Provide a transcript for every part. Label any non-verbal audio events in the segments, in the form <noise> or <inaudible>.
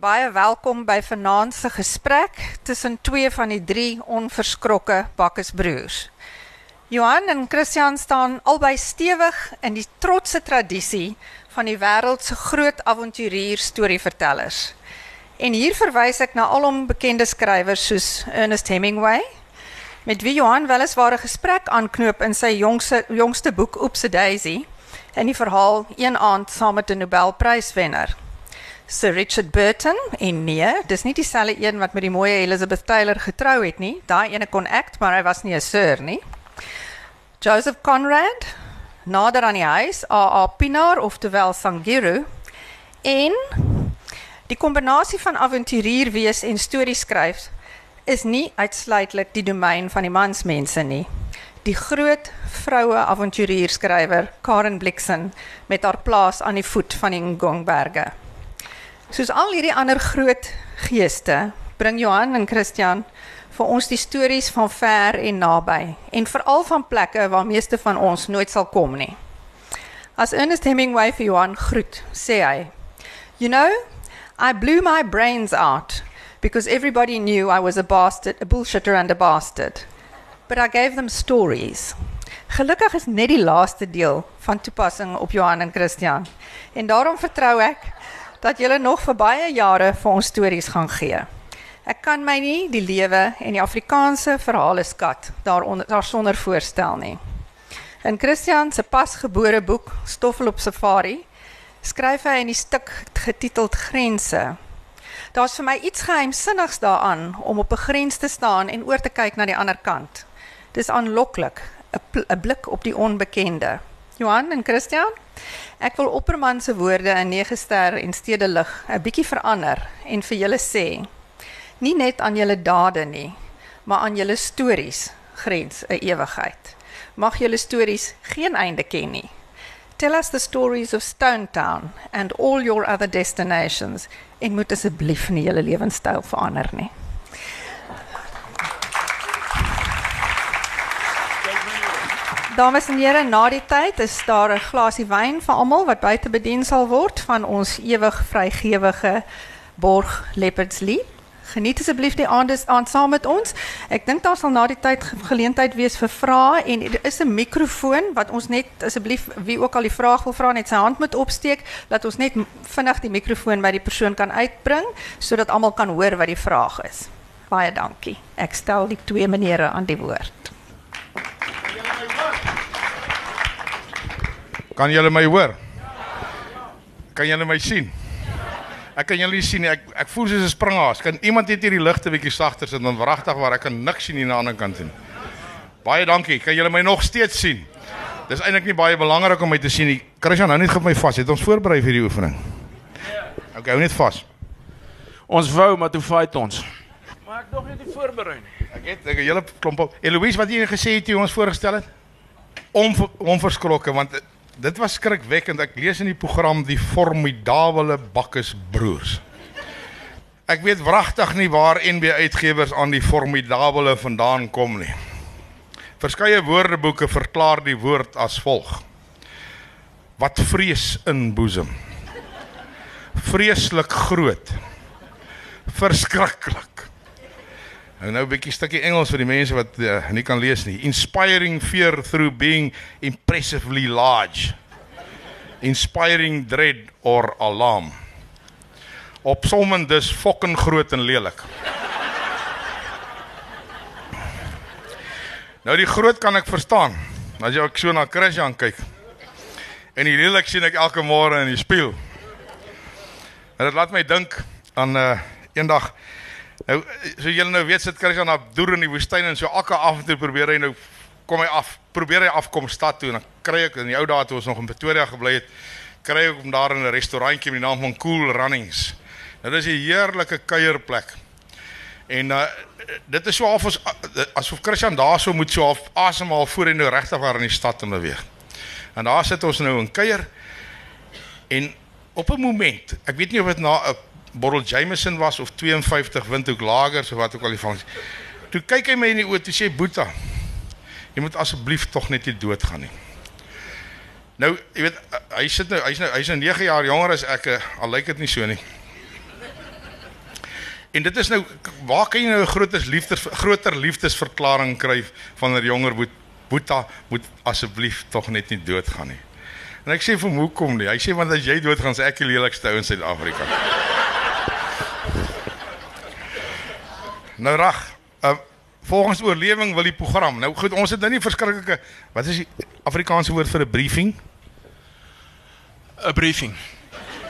Baie welkom by vanaand se gesprek tussen twee van die drie onverskrokke bakkersbroers. Johan en Christian staan albei stewig in die trotse tradisie van die wêreld se groot avonturier storievertellers. En hier verwys ek na alom bekende skrywers soos Ernest Hemingway, met wie Johan weliswaar 'n gesprek aanknoop in sy jongste jongste boek Oopse Daisy, en die verhaal een aand saam met 'n Nobelpryswenner. Sir Richard Burton en nee, dis nie dieselfde een wat met die mooi Elizabeth Taylor getrou het nie. Daai ene kon act, maar hy was nie 'n sir nie. Joseph Conrad, nader aan die huis, A.A. Pinaar oftewel Sangiru en die kombinasie van avonturier wees en stories skryf is nie uitsluitlik die domein van die mansmense nie. Die groot vroue avonturierskrywer Karen Blixen met haar plaas aan die voet van die Ngongberge. Soos al hierdie ander groot geeste, bring Johan en Christian vir ons die stories van ver en naby en veral van plekke waar meeste van ons nooit sal kom nie. As Ernest Hemingway vir Johan groet, sê hy: "You know, I blew my brains out because everybody knew I was a bastard, a bullshitter and a bastard. But I gave them stories." Gelukkig is net die laaste deel van toepassing op Johan en Christian. En daarom vertrou ek dat julle nog vir baie jare vir ons stories gaan gee. Ek kan my nie die lewe en die Afrikaanse verhale skat daaronder daarsonder voorstel nie. In Christian se pasgebore boek Stoffel op Safari skryf hy in die stuk getiteld Grense. Daar's vir my iets geheimsinnigs daaraan om op 'n grens te staan en oor te kyk na die ander kant. Dis aanloklik, 'n blik op die onbekende. Johan en Christian Ek wil Opperman se woorde in 9 ster en stedelig 'n bietjie verander en vir julle sê nie net aan julle dade nie, maar aan julle stories grens 'n ewigheid. Mag julle stories geen einde ken nie. Tell us the stories of Stone Town and all your other destinations en moet asseblief nie julle lewenstyl verander nie. Dames en here, na die tyd is daar 'n glasie wyn vir almal wat buite bedien sal word van ons ewig vrygewige borg Leopardslie. Geniet asseblief die aand aan saam met ons. Ek dink daar sal na die tyd geleentheid wees vir vrae en er is 'n mikrofoon wat ons net asseblief wie ook al die vraag wil vra net sy hand moet opsteek dat ons net vinnig die mikrofoon by die persoon kan uitbring sodat almal kan hoor wat die vraag is. Baie dankie. Ek stel die twee menere aan die woord. Kan julle my hoor? Kan julle my sien? Ek kan julle nie sien nie. Ek ek voel soos 'n springhaas. Kan iemand net hierdie ligte bietjie sagter sit dan wragtig waar ek kan niks sien hier aan die ander kant nie. Baie dankie. Kan julle my nog steeds sien? Dis eintlik nie baie belangrik om my te sien nie. Christian, hou net gou my vas. Het ons voorberei vir hierdie oefening? OK, hou net vas. Ons wou, maar toe fight ons. Maar ek dog jy het nie voorberei nie. Ek het 'n hele klomp. Eloise, wat jy gesê het jy ons voorgestel het? Om onverskrokke want dit was skrikwekkend. Ek lees in die program die formidable Bakkes broers. Ek weet wragtig nie waar NB Uitgewers aan die formidable vandaan kom nie. Verskeie woordeboeke verklaar die woord as volg: Wat vrees in boesem. Vreeslik groot. Verskriklik. En nou 'n bietjie stukkie Engels vir die mense wat uh, nie kan lees nie. Inspiring fear through being impressively large. Inspiring dread or alarm. Opsommend dus fucking groot en lelik. Nou die groot kan ek verstaan. As jy ook so na Christian kyk. En die lelik sien ek elke môre in die spieël. En dit laat my dink aan 'n uh, eendag Nou so julle nou weet sit Christian na deur in die woestyn en so elke af en toe probeer hy nou kom hy af, probeer hy afkom stad toe en dan kry ek in die ou dae toe ons nog in Pretoria gebly het, kry ek om daar in 'n restaurantjie met die naam van Cool Runnings. Nou dis 'n heerlike kuierplek. En uh dit is so half as asof Christian daar sou moet so half asemhaal voor hy nou regtig waar in die stad in beweeg. En daar sit ons nou in kuier en op 'n oomblik, ek weet nie of dit na 'n bottle Jameson was of 52 Windhoek Lagers of wat ook al die vang. Toe kyk hy my in die oë toe sê Boeta, jy moet asseblief tog net nie doodgaan nie. Nou, jy weet, hy sit nou, hy's nou hy's nou 9 jaar jonger as ek, eh, al lyk dit nie so nie. En dit is nou waar kan jy nou 'n groter liefdes groter liefdesverklaring kry van 'n jonger boet Boeta moet asseblief tog net nie doodgaan nie. En ek sê vir hom hoekom nie? Hy sê want as jy doodgaan, sê ek die lelikste ou in Suid-Afrika. Nou reg. Uh, volgens oorlewing wil die program. Nou goed, ons het nou nie verskriklike wat is die Afrikaanse woord vir 'n briefing? 'n Briefing.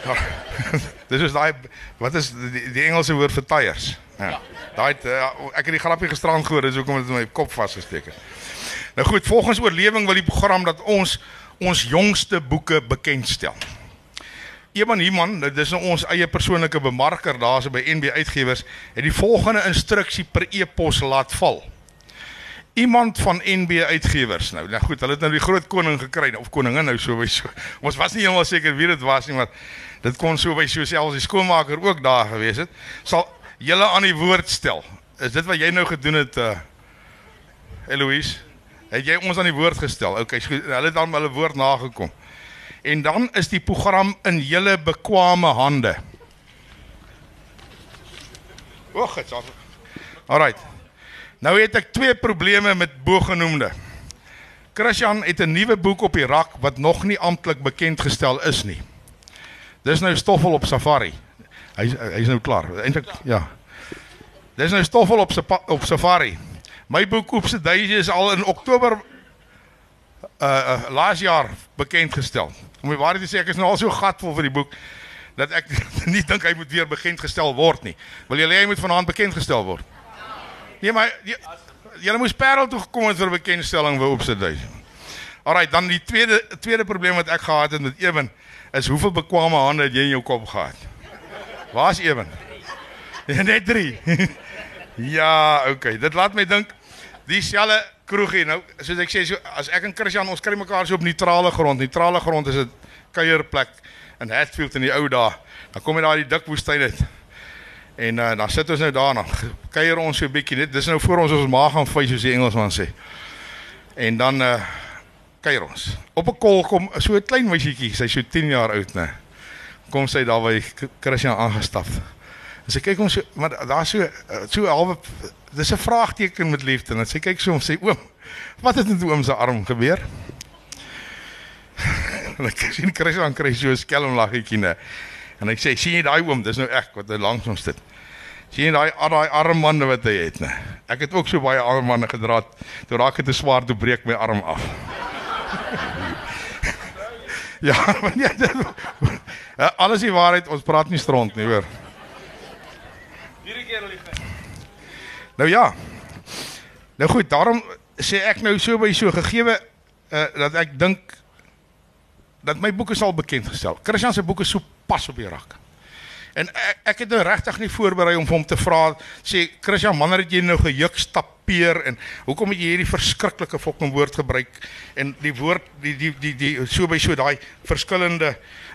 <laughs> Dis is daai wat is die, die Engelse woord vir tyres? Ja. Daai uh, ek het die grappie gisterand gehoor, dis hoekom dit in my kop vasgesteek het. Nou goed, volgens oorlewing wil die program dat ons ons jongste boeke bekendstel. Eman Iman, dit is nou ons eie persoonlike bemarker daarso by NB Uitgewers, het die volgende instruksie per e-pos laat val. Iemand van NB Uitgewers nou. Nou goed, hulle het nou die groot koning gekry of koningin nou so by so. <laughs> Ons was nie heeltemal seker wie dit was nie, maar dit kon so by so selfs die skoonmaker ook daar gewees het. Sal julle aan die woord stel. Is dit wat jy nou gedoen het uh Eloise? Het jy ons aan die woord gestel? Okay, hulle het dan hulle woord nagekom en dan is die program in julle bekwame hande. Och, dit's al. Alrite. Nou het ek twee probleme met bogenoemde. Christian het 'n nuwe boek op die rak wat nog nie amptelik bekend gestel is nie. Dis nou stoffel op safari. Hy hy's nou klaar. Eintlik ja. Dis nou stoffel op op safari. My boek Oepse Daisy is al in Oktober uh, uh laas jaar bekend gestel. Om die waarheid te sê, ek is nou al so gatvol vir die boek dat ek <laughs> nie dink hy moet weer bekend gestel word nie. Wil julle hê hy moet vanaand bekend gestel word? Nee, maar julle moes Parel toe gekom het vir bekendstelling vir Opsidui. Alraai, dan die tweede tweede probleem wat ek gehad het met Ewen is hoeveel bekwame hande het jy in jou kop gehad? Waar's Ewen? <laughs> Net 3. <laughs> ja, okay. Dit laat my dink dieselfde kroegie. Nou, soos ek sê, so, as ek en Christian ons kry mekaar so op neutrale grond. Neutrale grond is 'n kuierplek in Hatfield in die ou dae. Dan kom jy daar die dik woestyn uit. En uh, dan sit ons nou daar dan kuier ons so 'n bietjie net. Dis nou voor ons ons maag gaan vy soos die Engelsman sê. En dan uh kuier ons. Op 'n kol kom so 'n klein meisietjie, sy so 10 jaar oud, né. Kom sy daar by Christian aangestap. En sy kyk ons so, maar daar so so halwe dis 'n vraagteken met liefde. En sy kyk so en sê oom, wat het met oom se arm gebeur? <laughs> en ek sien Christian kry so 'n skelm laggetjie nê. En ek sê, sien jy daai oom, dis nou ek wat langs ons sit. Sien jy daai daai armbande wat hy het nê. Ek het ook so baie armbande gedra. Toe raak dit te swaar toe breek my arm af. <laughs> ja, <laughs> maar nee, dit, alles die waarheid, ons praat nie stront nie, hoor. Hierdie keer al die Nou ja. Nou goed, daarom sê ek nou so by so gegeewe uh, dat ek dink dat my boeke sal bekend gestel. Christian se boeke so pas op die rak. En ek, ek het nou regtig nie voorberei om hom te vra sê Christian wanneer het jy nou gejuk stapeer en hoekom het jy hierdie verskriklike fucking woord gebruik en die woord die die die die so by so daai verskillende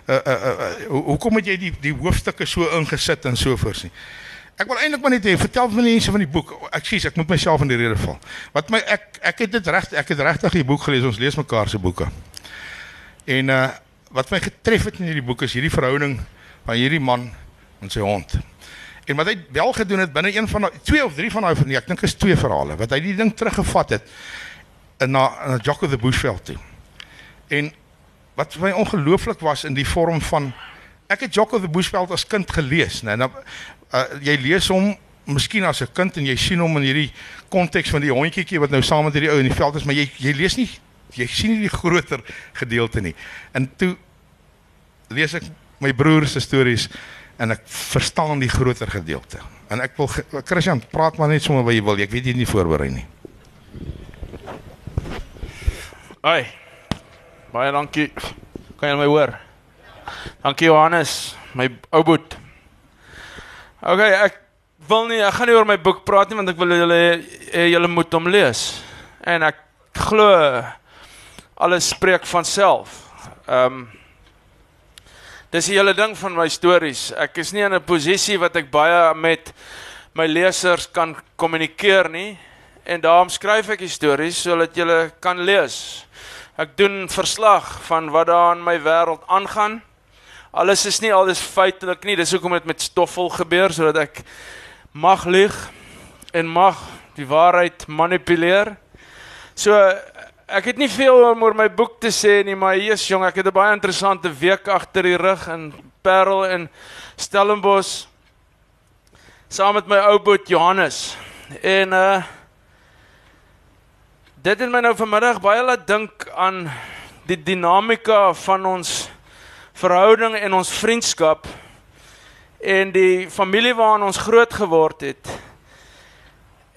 uh uh, uh uh hoekom het jy die die hoofstukke so ingesit en so voors nie. Ek wil eintlik maar net hê, vertel vir mense van die boek. Ek sê ek moet myself in die rede val. Wat my ek ek het dit reg ek het regtig die boek gelees. Ons lees mekaar se boeke. En uh wat my getref het in hierdie boek is hierdie verhouding van hierdie man en sy hond. En wat hy wel gedoen het binne een van die twee of drie van daai van die ek dink is twee verhale wat hy die ding teruggevat het in na na Jock of the Bushveld toe. En wat vir my ongelooflik was in die vorm van ek het Jock of the Bushveld as kind gelees, né? Nou uh, jy lees hom miskien as 'n kind en jy sien hom in hierdie konteks van die hondjiekie wat nou saam met hierdie ou in die veld is, maar jy jy lees nie jy sien nie die groter gedeelte nie. En toe lees ek my broer se stories en ek verstaan die groter gedeelte. En ek wil Christian, praat maar net sommer wat jy wil. Ek weet jy nie voorberei nie. Ai. Baie dankie. Kan jy my hoor? Dankie Johannes, my ou boet. Okay, ek wil nie ek gaan nie oor my boek praat nie want ek wil julle julle moet hom lees. En ek glo alles spreek van self. Ehm um, Dis die hele ding van my stories. Ek is nie in 'n posisie wat ek baie met my lesers kan kommunikeer nie en daarom skryf ek die stories sodat julle kan lees. Ek doen verslag van wat daar in my wêreld aangaan alles is nie alles feitelik nie. Dis hoekom dit met stoffel gebeur sodat ek mag lieg en mag die waarheid manipuleer. So ek het nie veel om oor my boek te sê nie, maar Jesus jong, ek het 'n baie interessante week agter die rug in Parel en Stellenbosch saam met my ou boet Johannes. En uh dit het my nou vanmiddag baie laat dink aan die dinamika van ons verhouding en ons vriendskap en die familie waarin ons groot geword het.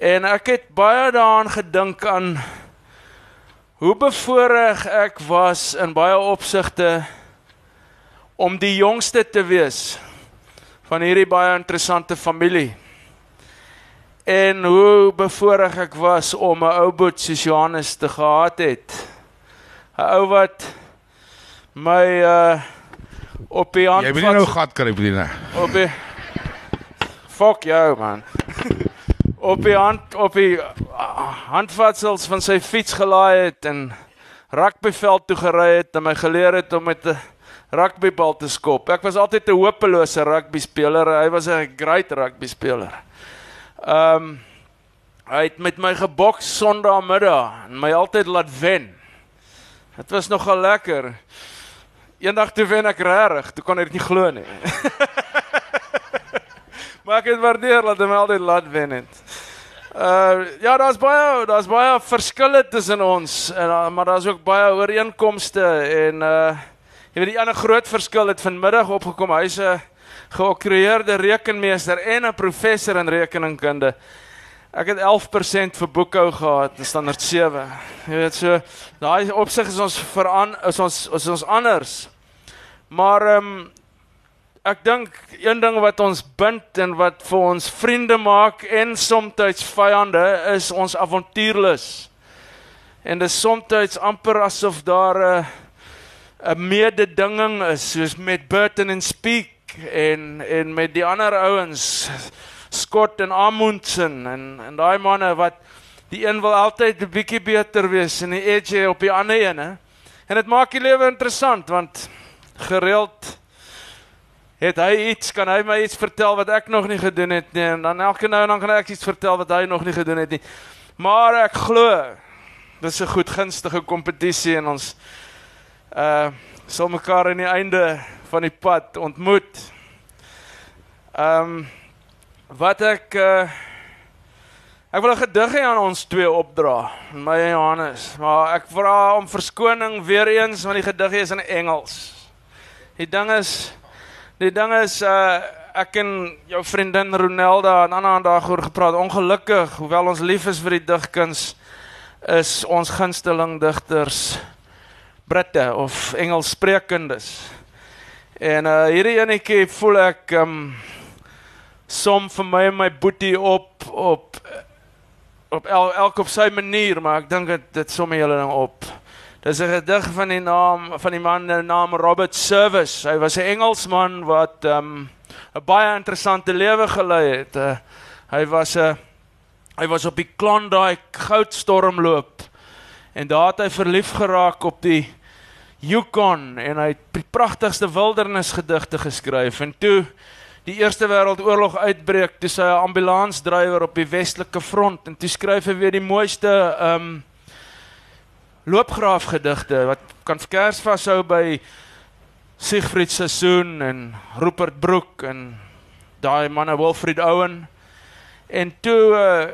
En ek het baie daaraan gedink aan hoe bevoorreg ek was in baie opsigte om die jongste te wees van hierdie baie interessante familie. En hoe bevoorreg ek was om 'n ou boet soos Johannes te gehad het. 'n Ou wat my uh op die hand Jy wil nie nou gat kry, Brina. op die Fuck jou man. op die hand op die uh, handvatsels van sy fiets gelaai het en rugbyveld toe gery het en my geleer het om met 'n rugbybal te skop. Ek was altyd 'n hopelose rugby speler. Hy was 'n great rugby speler. Ehm um, hy het met my geboks Sondagmiddag en my altyd laat wen. Dit was nogal lekker. Eendag toe wen ek regtig, toe kon hy dit nie glo nie. <laughs> maar ek het waardeer dat hy my altyd laat wen het. Uh ja, daar's baie daar's baie verskille tussen ons en uh, maar daar's ook baie ooreenkomste en uh jy weet die ander groot verskil het vanmiddag opgekom. Hy's 'n geokkreëerde rekenmeester en 'n professor in rekeningkunde. Ek het 11% vir boekhou gehad in standaard 7. Jy weet so, daai opsig is ons veran is ons is ons anders. Maar ehm um, ek dink een ding wat ons bind en wat vir ons vriende maak en soms vyande is ons avontuurlus. En dit is soms amper asof daar 'n 'n mededinging is soos met Burton en Speak en en met die ander ouens Scott en Amundsen en en daai manne wat die een wil altyd 'n bietjie beter wees en die edge op die ander een hè. En dit maak die lewe interessant want gereeld het hy iets kan hy my iets vertel wat ek nog nie gedoen het nie en dan elke nou en dan kan ek iets vertel wat hy nog nie gedoen het nie. Maar ek glo dis 'n goed gunstige kompetisie en ons uh sal mekaar aan die einde van die pad ontmoet. Ehm um, wat ek uh ek wil 'n gedig hê aan ons twee opdra, my en Johannes, maar ek vra om verskoning weer eens want die gedig is in Engels. Die ding is die ding is uh ek en jou vriendin Ronelda en ander aan daaroor gepraat. Ongelukkig, hoewel ons lief is vir die digkuns, is ons gunsteling digters Britte of Engelssprekendes. En uh hierdie enetjie voel ek um som vir my en my boetie op op op el, elk op sy manier, maar ek dink dit dit som julle ding op. Dis 'n gedig van die naam van die man met naam Robert Service. Hy was 'n Engelsman wat um 'n baie interessante lewe gelei het. Uh, hy was 'n uh, hy was op die Klondike goudstormloop en daar het hy verlief geraak op die Yukon en hy het die pragtigste wildernisgedigte geskryf en toe die Eerste Wêreldoorlog uitbreek, toe sy 'n ambulansdrywer op die westelike front en toe skryf hy weer die mooiste ehm um, loopgraafgedigte wat kan skers vashou by Siegfried Sassoon en Rupert Brooke en daai manne Wilfred Owen. En toe uh,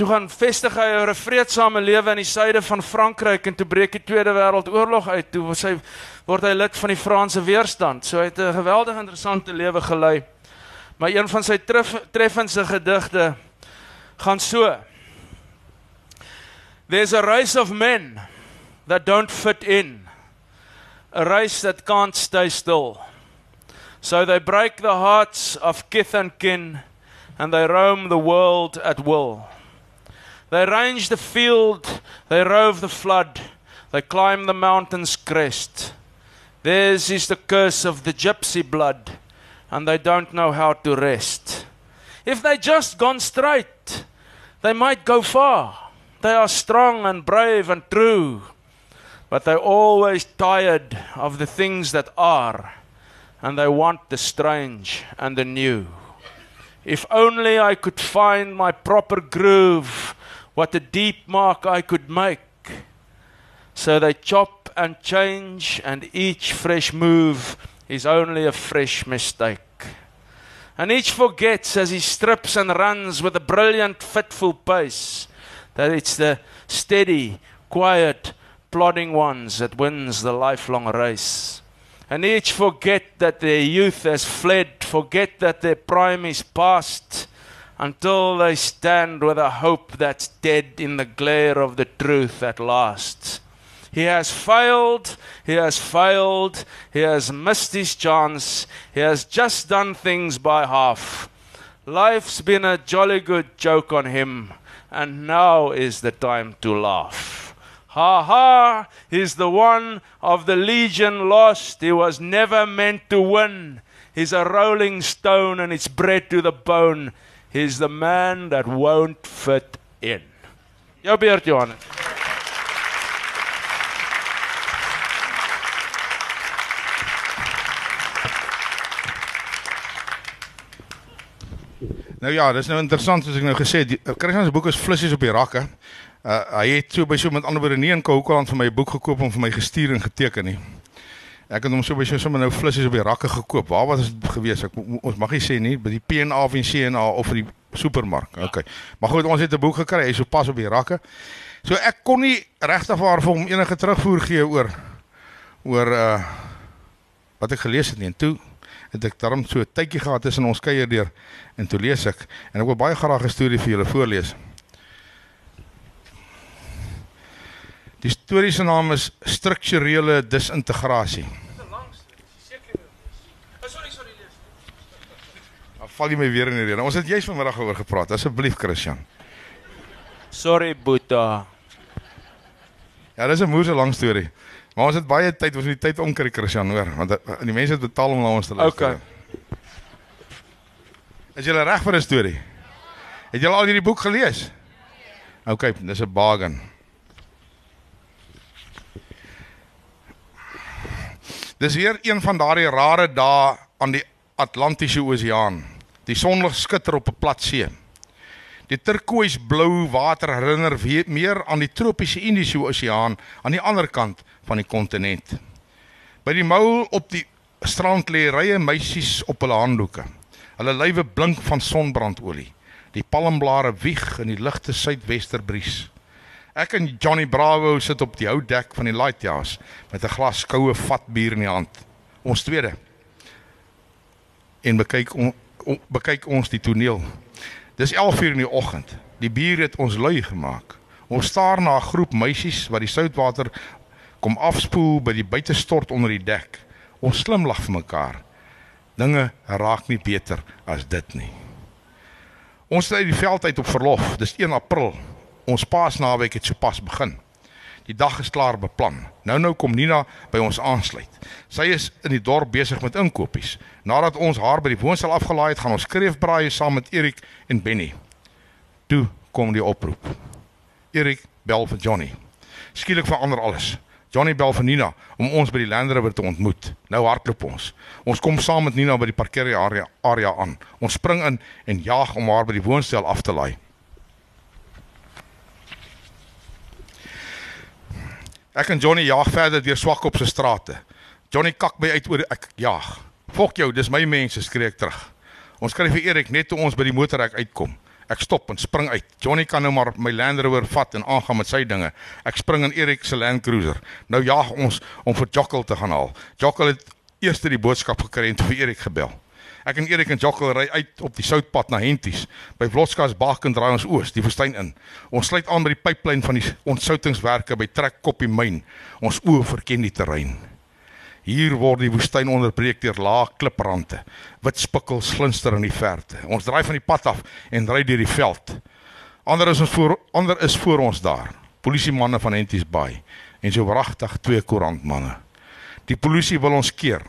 toe gaan vestig hy 'n vreedsame lewe in die suide van Frankryk en toe breek die Tweede Wêreldoorlog uit. Toe was hy word hy lid van die Franse weerstand. So hy het 'n geweldig interessante lewe gelei. Maar een van sy tref, treffendste gedigte gaan so: There's a race of men that don't fit in. A race that can't stay still. So they break the hearts of kith and kin and they roam the world at will. They range the field, they rove the flood, they climb the mountain's crest. Theirs is the curse of the gypsy blood, and they don't know how to rest. If they just gone straight, they might go far. They are strong and brave and true, but they're always tired of the things that are, and they want the strange and the new. If only I could find my proper groove, what a deep mark I could make. So they chop and change, and each fresh move is only a fresh mistake. And each forgets as he strips and runs with a brilliant, fitful pace that it's the steady, quiet, plodding ones that wins the lifelong race. And each forget that their youth has fled, forget that their prime is past, until they stand with a hope that's dead in the glare of the truth at last. He has failed, he has failed, he has missed his chance, he has just done things by half. Life's been a jolly good joke on him, and now is the time to laugh. Ha ha! He's the one of the legion lost. He was never meant to win. He's a rolling stone and it's bred to the bone. He's the man that won't fit in. Jou beurt Johan. Nou ja, dis nou interessant soos ek nou gesê het, Christian se boek is Flissies op die rakke. Uh hy het so by so met ander woorde nie in Koukland vir my boek gekoop om vir my gestuur en geteken nie. Ek het hom so by so sommer nou Flissies op die rakke gekoop. Waar was dit gewees? Ek ons mag nie sê nie by die PNA of die CNA of die supermark. OK. Maar goed, ons het 'n boek gekry. Hy so pas op die rakke. So ek kon nie regtig vir hom enige terugvoer gee oor oor uh wat ek gelees het nie. En toe het ek daarom so 'n tydjie gehad tussen ons kuier deur en toe lees ek en ek wil baie graag 'n storie vir julle voorlees. Die storie se naam is strukturele disintegrasie. Dan val jy my weer in die rede. Ons het juis vanmiddag oor gepraat. Asseblief Christian. Sorry Boeta. Ja, dis 'n moeë lang storie. Maar ons het baie tyd, ons het die tyd omkry Christian, hoor, want uh, die mense het betaal om na ons te luister. Okay. Is jy reg vir 'n storie? Het jy al hierdie boek gelees? Okay, dis 'n bargain. Dis weer een van daardie rare dae aan die Atlantiese Oseaan. Die son skitter op 'n plat see. Die turkooisblou water herinner meer aan die tropiese Indiese Oseaan aan die ander kant van die kontinent. By die mou op die strand lê rye meisies op hulle handdoeke. Hulle lywe blink van sonbrandolie. Die palmblare wieg in die ligte suidwesterbries. Ek en Johnny Bravo sit op die ou dek van die Lighthouse met 'n glas koue vat bier in die hand. Ons tweede. En bekyk on, on, bekyk ons die toneel. Dis 11:00 in die oggend. Die bier het ons lui gemaak. Ons staar na 'n groep meisies wat die soutwater kom afspoel by die buitestort onder die dek. Ons slimlag vir mekaar. Dinge raak nie beter as dit nie. Ons het uit die veld uit op verlof. Dis 1 April. Ons Paasnaweek het sopas begin. Die dag is klaar beplan. Nou nou kom Nina by ons aansluit. Sy is in die dorp besig met inkopies. Nadat ons haar by die woonstel afgelaai het, gaan ons kreefbraai saam met Erik en Benny. Toe kom die oproep. Erik bel vir Johnny. Skielik verander alles. Johnny bel vir Nina om ons by die Land Rover te ontmoet. Nou hardloop ons. Ons kom saam met Nina by die parkeerarea area aan. Ons spring in en jaag om haar by die woonstel af te laai. Ek en Johnny jaag verder deur Swakop se strate. Johnny kak my uit oor ek jaag. Fok jou, dis my mense, skree ek terug. Ons kry vir Erik net toe ons by die motorhek uitkom. Ek stop en spring uit. Johnny kan nou maar my Land Rover vat en aangaan met sy dinge. Ek spring in Erik se Land Cruiser. Nou jaag ons om vir Jockel te gaan haal. Jockel het eers die boodskap gekry en vir Erik gebel. Ek en Erik en Jockel ry uit op die soutpad na Henties. By Vlotskas Baken draai ons oos die woestyn in. Ons sluit aan by die pyplyn van die ontsoutingswerke by Trek Koppie myn. Ons oë verken die terrein. Hier word die woestyn onderbreek deur lae kliprande. Wit spikkels glinster in die verte. Ons draai van die pad af en ry deur die veld. Ander is ons voor ander is voor ons daar. Polisiemanne van Henties Bay en so wragtig twee koerantmanne. Die polisie wil ons keer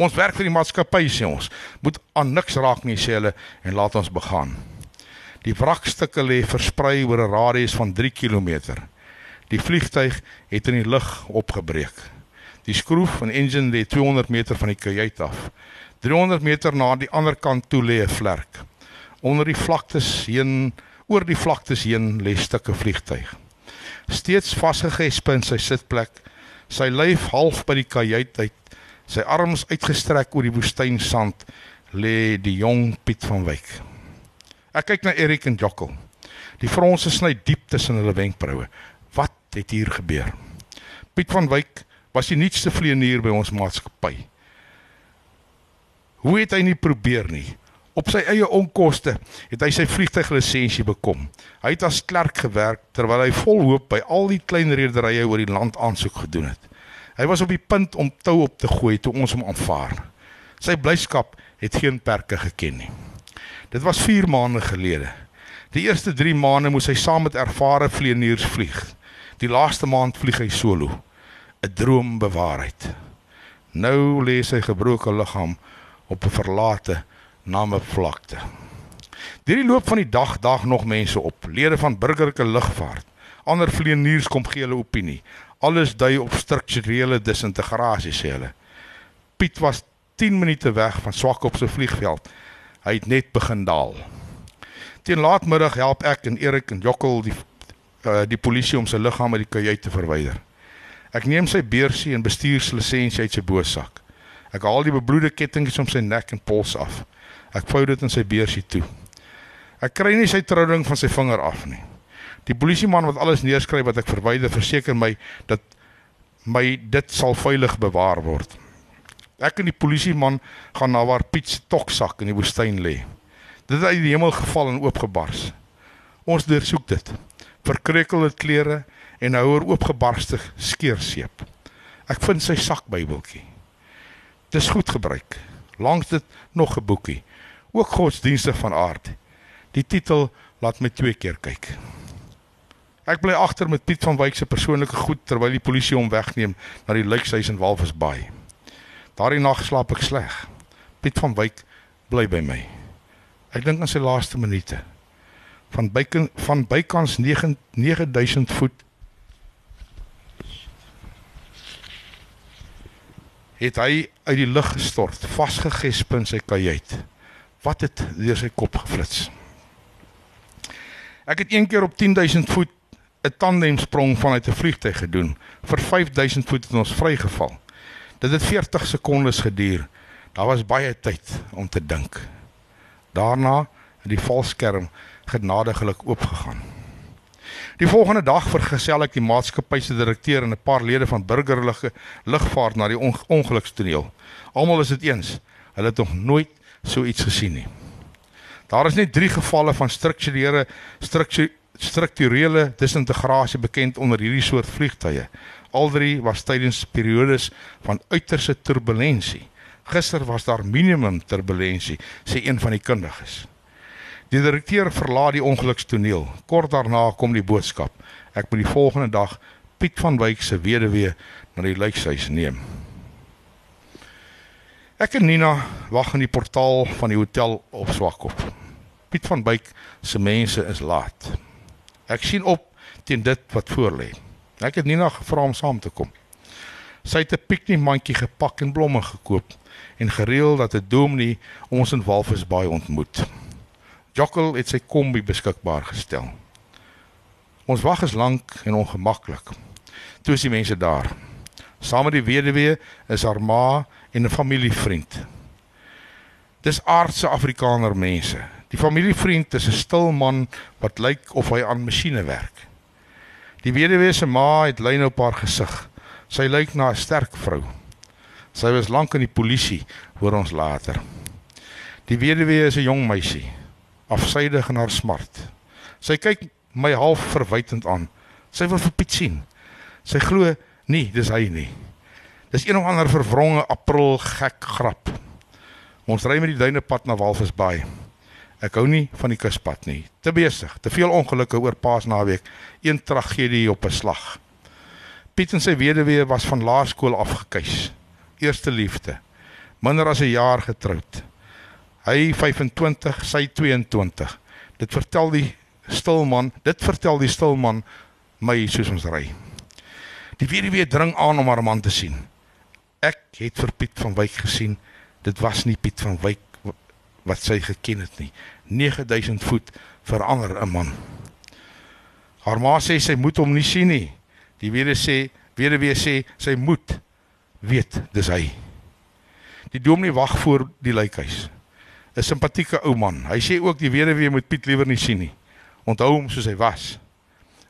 Ons werk vir die maatskappy sê ons. Moet aan niks raak nie sê hulle en laat ons begaan. Die wrakstukke lê versprei oor 'n radius van 3 km. Die vliegtyg het in die lug opgebreek. Die skroef van engine lê 200 meter van die kajuit af. 300 meter na die ander kant toe lê 'n vlek. Onder die vlaktes heen, oor die vlaktes heen lê stukke vliegtyg. Steeds vasgegesp in sy sitplek, sy lyf half by die kajuit uit, sy arms uitgestrek oor die woestynsand, lê die jong Piet van Wyk. Ek kyk na Erik en Jockel. Die fronse sny diep tussen hulle wenkbroue. Wat het hier gebeur? Piet van Wyk was die nuutste vlieënier by ons maatskappy. Hoe het hy nie probeer nie? Op sy eie onkoste het hy sy vliegtuiglisensie bekom. Hy het as klerk gewerk terwyl hy vol hoop by al die klein rederye oor die land aansoek gedoen het. Hy was op die punt om tou op te gooi toe ons hom aanvaar. Sy blyskap het geen perke geken nie. Dit was 4 maande gelede. Die eerste 3 maande moes hy saam met ervare vlieëniers vlieg. Die laaste maand vlieg hy solo. 'n Droom bewaarheid. Nou lê sy gebroke liggaam op 'n verlate name vlakte. Deur die loop van die dag dag nog mense op, lede van burgerlike lugvaart. Ander vlieëniers kom gee hulle opinie. Alles dui op strukturele disintegrasie sê hulle. Piet was 10 minute weg van Swakop se vliegveld. Hy het net begin daal. Teen laatmiddag help ek en Erik en Jokkel die uh, die polisie om sy liggaam uit die kajuit te verwyder. Ek neem sy beursie en bestuurslisensie uit sy boorsak. Ek haal die bebloede kettinge om sy nek en pols af. Ek vou dit in sy beursie toe. Ek kry nie sy trouding van sy vinger af nie. Die polisieman wat alles neerskryf wat ek verwyder, verseker my dat my dit sal veilig bewaar word. Ek en die polisieman gaan na waar Piet se toksak in die woestyn lê. Dit het uit die hemel geval en oopgebars. Ons deursoek dit. Verkreukelde klere en houer oopgebarste skeerseep. Ek vind sy sakbybeltjie. Dis goed gebruik. Langs dit nog 'n boekie, ook godsdienstig van aard. Die titel laat my twee keer kyk. Ek bly agter met Piet van Wyk se persoonlike goed terwyl die polisie hom wegneem na die lykshuis in Walvisbaai. Daardie nag slaap ek sleg. Piet van Wyk bly by my. Ek dink aan sy laaste minute. Van byken van bykans 9 9000 voet het hy uit die lug gestort, vasgegesp in sy kajuit. Wat het deur sy kop geflits? Ek het een keer op 10000 voet 'n tandemsprong vanuit 'n vliegtyg gedoen. Vir 5000 voet het ons vrygeval. Dit het 40 sekondes geduur. Daar was baie tyd om te dink. Daarna het die valskerm genadiglik oopgegaan. Die volgende dag vergesel ek die maatskappy se direkteur en 'n paar lede van burgerlike lugvaart na die on ongelukstoneel. Almal is dit eens. Hulle het nog nooit so iets gesien nie. Daar is net 3 gevalle van strukturele strukture strukturele disintegrasie bekend onder hierdie soort vliegtye. Al drie was tydens periodes van uiterse turbulensie. Gister was daar minimum turbulensie, sê een van die kundiges. Die direkteur verlaat die ongelukstoneel. Kort daarna kom die boodskap. Ek moet die volgende dag Piet van Wyk se weduwee na die lykshuis neem. Ek en Nina wag in die portaal van die hotel op Swakop. Piet van Wyk se mense is laat. Ek sien op teen dit wat voor lê. Ek het Nina gevra om saam te kom. Sy het 'n piknikmandjie gepak en blomme gekoop en gereël dat 'n dominee ons in Walvisbaai ontmoet. Jokkel het sy kombi beskikbaar gestel. Ons wag is lank en ongemaklik. Toe is die mense daar. Saam met die weduwee is haar ma en 'n familievriend. Dis aardse Afrikaner mense. Die familievriend is 'n stil man wat lyk of hy aan masjiene werk. Die weduwee se ma het lyn op haar gesig. Sy lyk na 'n sterk vrou. Sy was lank in die polisie, hoor ons later. Die weduwee is 'n jong meisie, afsydig in haar smart. Sy kyk my half verwytend aan. Sy wil vir Piet sien. Sy glo nie dis hy nie. Dis een of ander verwronge april gek grap. Ons ry met die duinepad na Walvisbaai. Ek hou nie van die kuspad nie. Te besig, te veel ongelukke oor Paasnaweek, een tragedie op 'n slag. Piet en sy weduwee was van laerskool afgekeis. Eerste liefde. Minder as 'n jaar getroud. Hy 25, sy 22. Dit vertel die stilman, dit vertel die stilman my soos ons ry. Die weduwee dring aan om haar man te sien. Ek het vir Piet van Wyk gesien. Dit was nie Piet van Wyk wat sy geken het nie. 9000 voet verander 'n man. Haar ma sê sy moet hom nie sien nie. Die weduwee sê, weduwee sê sy moet weet dis hy. Die dominee wag voor die lijkhuis. 'n Simpatieke ou man. Hy sê ook die weduwee moet Piet liewer nie sien nie. Onthou hom soos hy was.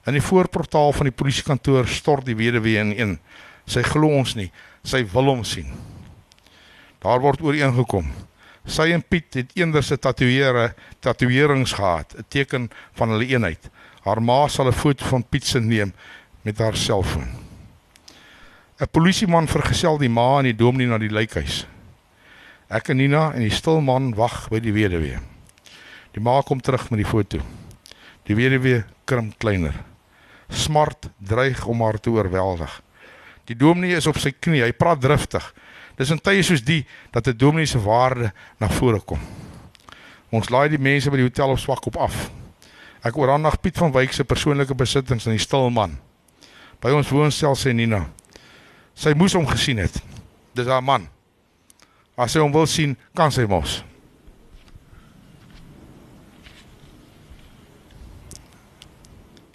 In die voorportaal van die polisiekantoor stort die weduwee in een. Sy glo ons nie. Sy wil hom sien. Daar word ooreengekom. Sy en Piet het eenders se tatoeëre tatoeërings gehad, 'n teken van hulle eenheid. Haar ma sal 'n foto van Piet se neem met haar selfoon. 'n Polisieman vergesel die ma en die dominee na die lijkhuis. Ek en Nina en die stil man wag by die weduwee. Die ma kom terug met die foto. Die weduwee krimp kleiner. Smart dreig om haar te oorweldig. Die dominee is op sy knie, hy praat driftig. Dis in tye soos die dat 'n dominee se waarde na vore kom. Ons laai die mense by die hotel op swak op af. Ek oorhandig Piet van Wyk se persoonlike besittings aan die stil man. By ons woonstel sê Nina. Sy moes hom gesien het. Dis haar man. As sy hom wil sien, kan sy mos.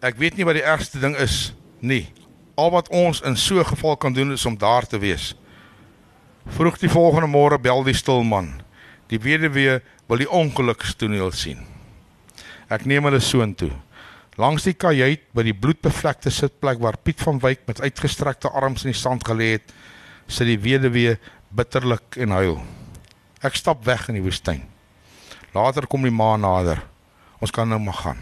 Ek weet nie wat die ergste ding is nie. Al wat ons in so 'n geval kan doen is om daar te wees. Vroeg die volgende môre bel die stilman. Die weduwee wil die ongelukstoneel sien. Ek neem hulle soontoe. Langs die kajuit by die bloedbevlekte sitplek waar Piet van Wyk met uitgestrekte arms in die sand gelê het, sit die weduwee bitterlik en huil. Ek stap weg in die woestyn. Later kom die maan nader. Ons kan nou maar gaan.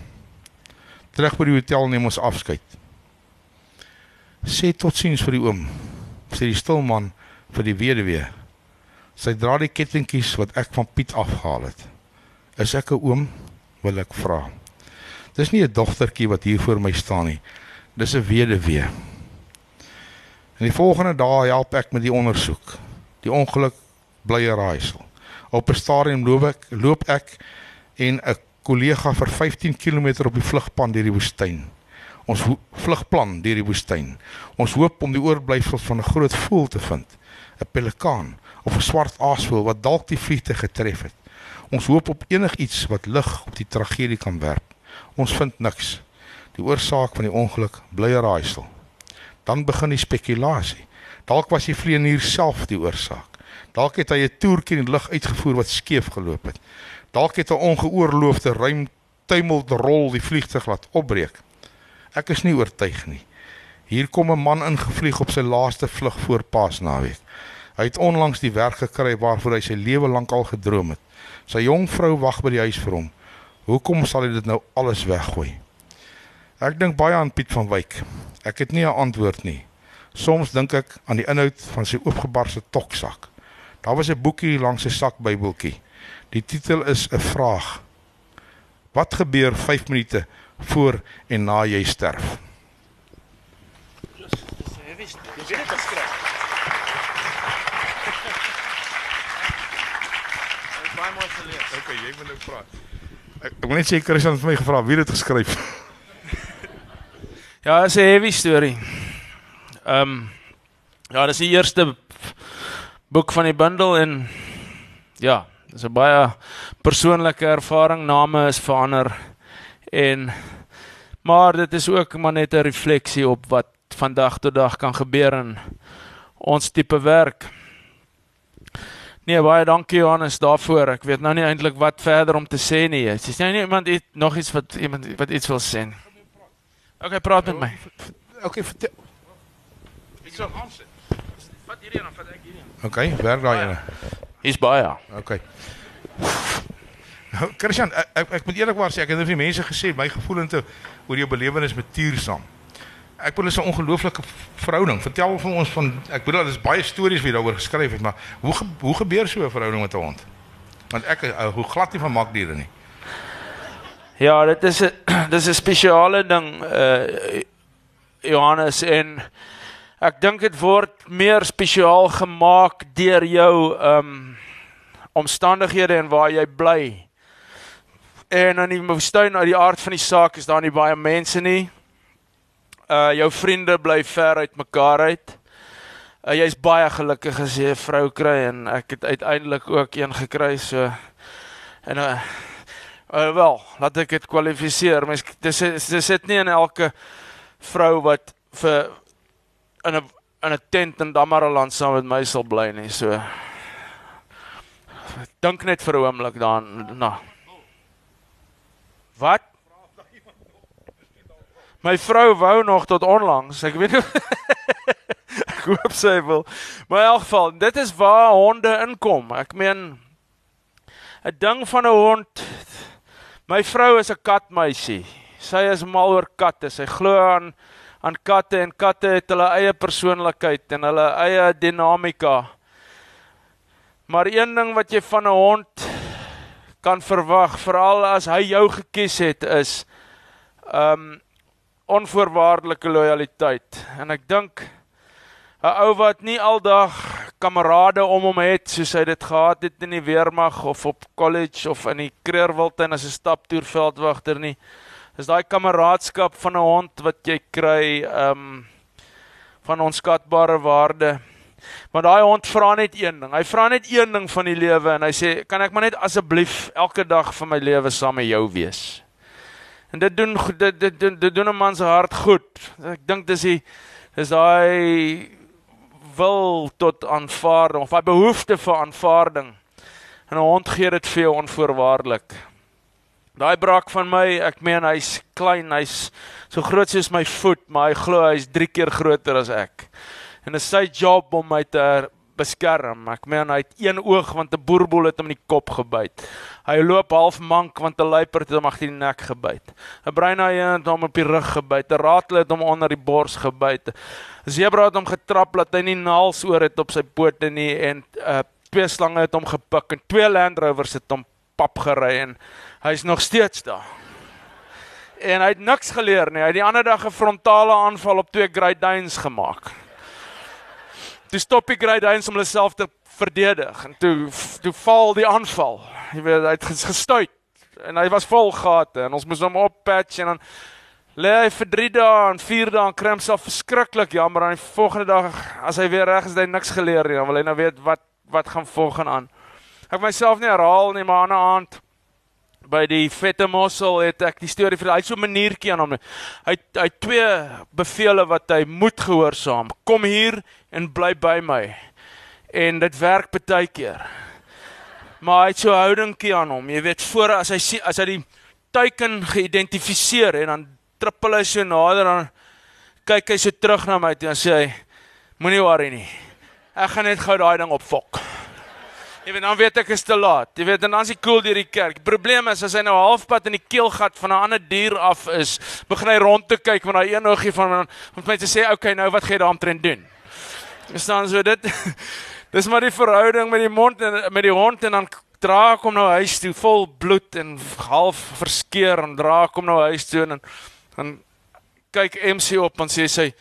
Terug by die hotel neem ons afskeid. Sê totsiens vir die oom. Sê die stilman vir die weduwee. Sy dra die kettingkies wat ek van Piet afgehaal het. Is ek 'n oom? Wil ek vra. Dis nie 'n dogtertjie wat hier voor my staan nie. Dis 'n weduwee. In die volgende dae help ek met die ondersoek. Die ongeluk bly 'n raaisel. Op 'n stadium loop ek loop ek en 'n kollega vir 15 km op die vlugpad deur die woestyn. Ons vlugplan deur die woestyn. Ons hoop om die oorblyfsels van 'n groot voël te vind, 'n pelikaan of 'n swart aasvoël wat dalk die vliegte getref het. Ons hoop op enigiets wat lig op die tragedie kan werp. Ons vind niks. Die oorsaak van die ongeluk bly 'n raaisel. Dan begin die spekulasie. Dalk was die vlieënier self die oorsaak. Dalk het hy 'n toertjie in die lug uitgevoer wat skeef geloop het. Dalk het 'n ongeoorloofde ruim tuimeldrol die vliegtuig laat opbreek. Ek is nie oortuig nie. Hier kom 'n man ingevlieg op sy laaste vlug voor Paasnaweek. Hy het onlangs die werk gekry waarvoor hy sy lewe lank al gedroom het. Sy jong vrou wag by die huis vir hom. Hoekom sal hy dit nou alles weggooi? Ek dink baie aan Piet van Wyk. Ek het nie 'n antwoord nie. Soms dink ek aan die inhoud van sy oopgebarse toksak. Daar was 'n boekie langs sy sakbybeltjie. Die titel is 'n vraag. Wat gebeur 5 minute voor en na jy sterf? Okay, jy moet nou praat. Ek, ek wil net sê Christian het my gevra wie dit geskryf. Ja, dit is 'n heavy storie. Ehm um, ja, dis die eerste boek van die bundel en ja, dis 'n baie persoonlike ervaring. Name is verander en maar dit is ook maar net 'n refleksie op wat vandag tot dag kan gebeur in ons tipe werk. Nee, baie dankie Johannes daarvoor. Ek weet nou nie eintlik wat verder om te sê nie. Is jy nie iemand iets nog iets wat iemand wat iets wil sê? Okay, praat met my. Okay, vertel. Ek sal aansit. Vat hierdie en dan vat ek hierdie. Okay, werk daai ene. Hier's baie. Okay. Nou, <laughs> Christian, ek, ek, ek moet eerlikwaar sê ek het vir mense gesê my gevoelens oor jou belewenis met Tuursaam. Ek bedoel is 'n ongelooflike verhouding. Vertel vir ons van ek bedoel daar's baie stories wat jy daaroor geskryf het, maar hoe ge, hoe gebeur so 'n verhouding met 'n hond? Want ek uh, hoe glad nie van makdiere nie. Ja, dit is 'n dis 'n spesiale ding uh Johannes en ek dink dit word meer spesiaal gemaak deur jou um omstandighede en waar jy bly. En in die woestyn uit die aard van die saak is daar nie baie mense nie. Uh jou vriende bly ver uit mekaar uit. Uh, Jy's baie gelukkig as jy 'n vrou kry en ek het uiteindelik ook een gekry so En uh, uh wel, laat ek dit kwalifiseer. Mens dis dis sit nie in elke vrou wat vir in 'n in 'n tent in Damaraland saam met my sal bly nie. So dink net vir 'n oomblik daaraan. Nou. Wat? My vrou wou nog tot onlangs. Ek weet nie <laughs> Ek hoop sy wil. Maar in elk geval, dit is waar honde inkom. Ek meen 'n ding van 'n hond. My vrou is 'n katmeisie. Sy is mal oor katte. Sy glo aan aan katte en katte het hulle eie persoonlikheid en hulle eie dinamika. Maar een ding wat jy van 'n hond kan verwag, veral as hy jou gekies het, is um onvoorwaardelike lojaliteit. En ek dink 'n ou wat nie aldag kamerade om hom het soos hy dit gehad het in die weermag of op college of in die Kreerwiltuin as 'n staptoerveldwagter nie is daai kameraadskap van 'n hond wat jy kry um van onskatbare waarde. Maar daai hond vra net een ding. Hy vra net een ding van die lewe en hy sê, "Kan ek maar net asseblief elke dag van my lewe saam met jou wees?" En dit doen dit dit, dit, dit doen 'n man se hart goed. Ek dink dis die dis daai wil tot aanvaarding of daai behoefte vir aanvaarding. En 'n hond gee dit vir jou onvoorwaardelik. Daai brak van my, ek meen hy's klein, hy's so groot soos my voet, maar hy glo hy's 3 keer groter as ek. En is sy job om my te beskerm. Ek meen hy het een oog want 'n boerboel het hom in die kop gebyt. Hy loop half mank want 'n luiperd het hom agter die nek gebyt. 'n Bruinhaai het hom op die rug gebyt. 'n Ratel het hom onder die bors gebyt. 'n Zebra het hom getrap dat hy nie naels oor het op sy pote nie en uh twee slange het hom gepik en twee Land Rovers het hom pap gery en hy's nog steeds daar. En hy het niks geleer nie. Hy het die ander dag 'n frontale aanval op twee Great Danes gemaak. Toe stop die Great Danes om hulle self te verdedig en toe toe val die aanval. Jy weet hy het gestuit en hy was vol gate en ons moes hom oppatch en dan lê hy vir 3 dae en 4 dae en kry homself verskriklik jammer en die volgende dag as hy weer reg is, het hy niks geleer nie. Dan wil hy nou weet wat wat gaan volgens aan. Ek myself nie herhaal nie, maar aan 'n aand by die vette mossel het ek die storie vir hy so 'n maniertjie aan hom. Hy hy twee bevele wat hy moet gehoorsaam. Kom hier en bly by my. En dit werk baie keer. Maar hy het so houdingkie aan hom. Jy weet voor as hy sien as hy die teiken geïdentifiseer en dan trippel hy so nader dan kyk hy so terug na my en sê hy moenie worry nie. Ek gaan net gou daai ding opfok. Jy weet dan weet ek is te laat. Jy weet en dan is die koel deur die kerk. Probleem is as hy nou halfpad in die keelgat van 'n ander dier af is, begin hy rond te kyk met daai een oogie van om my te sê, "Oké, okay, nou wat gaan jy daaromtrent doen?" Dan so dit <laughs> Dis maar die verhouding met die mond en met die hond en dan dra ek hom nou huis toe vol bloed en half verskeur en dra ek hom nou huis toe en dan kyk MC op en sê sy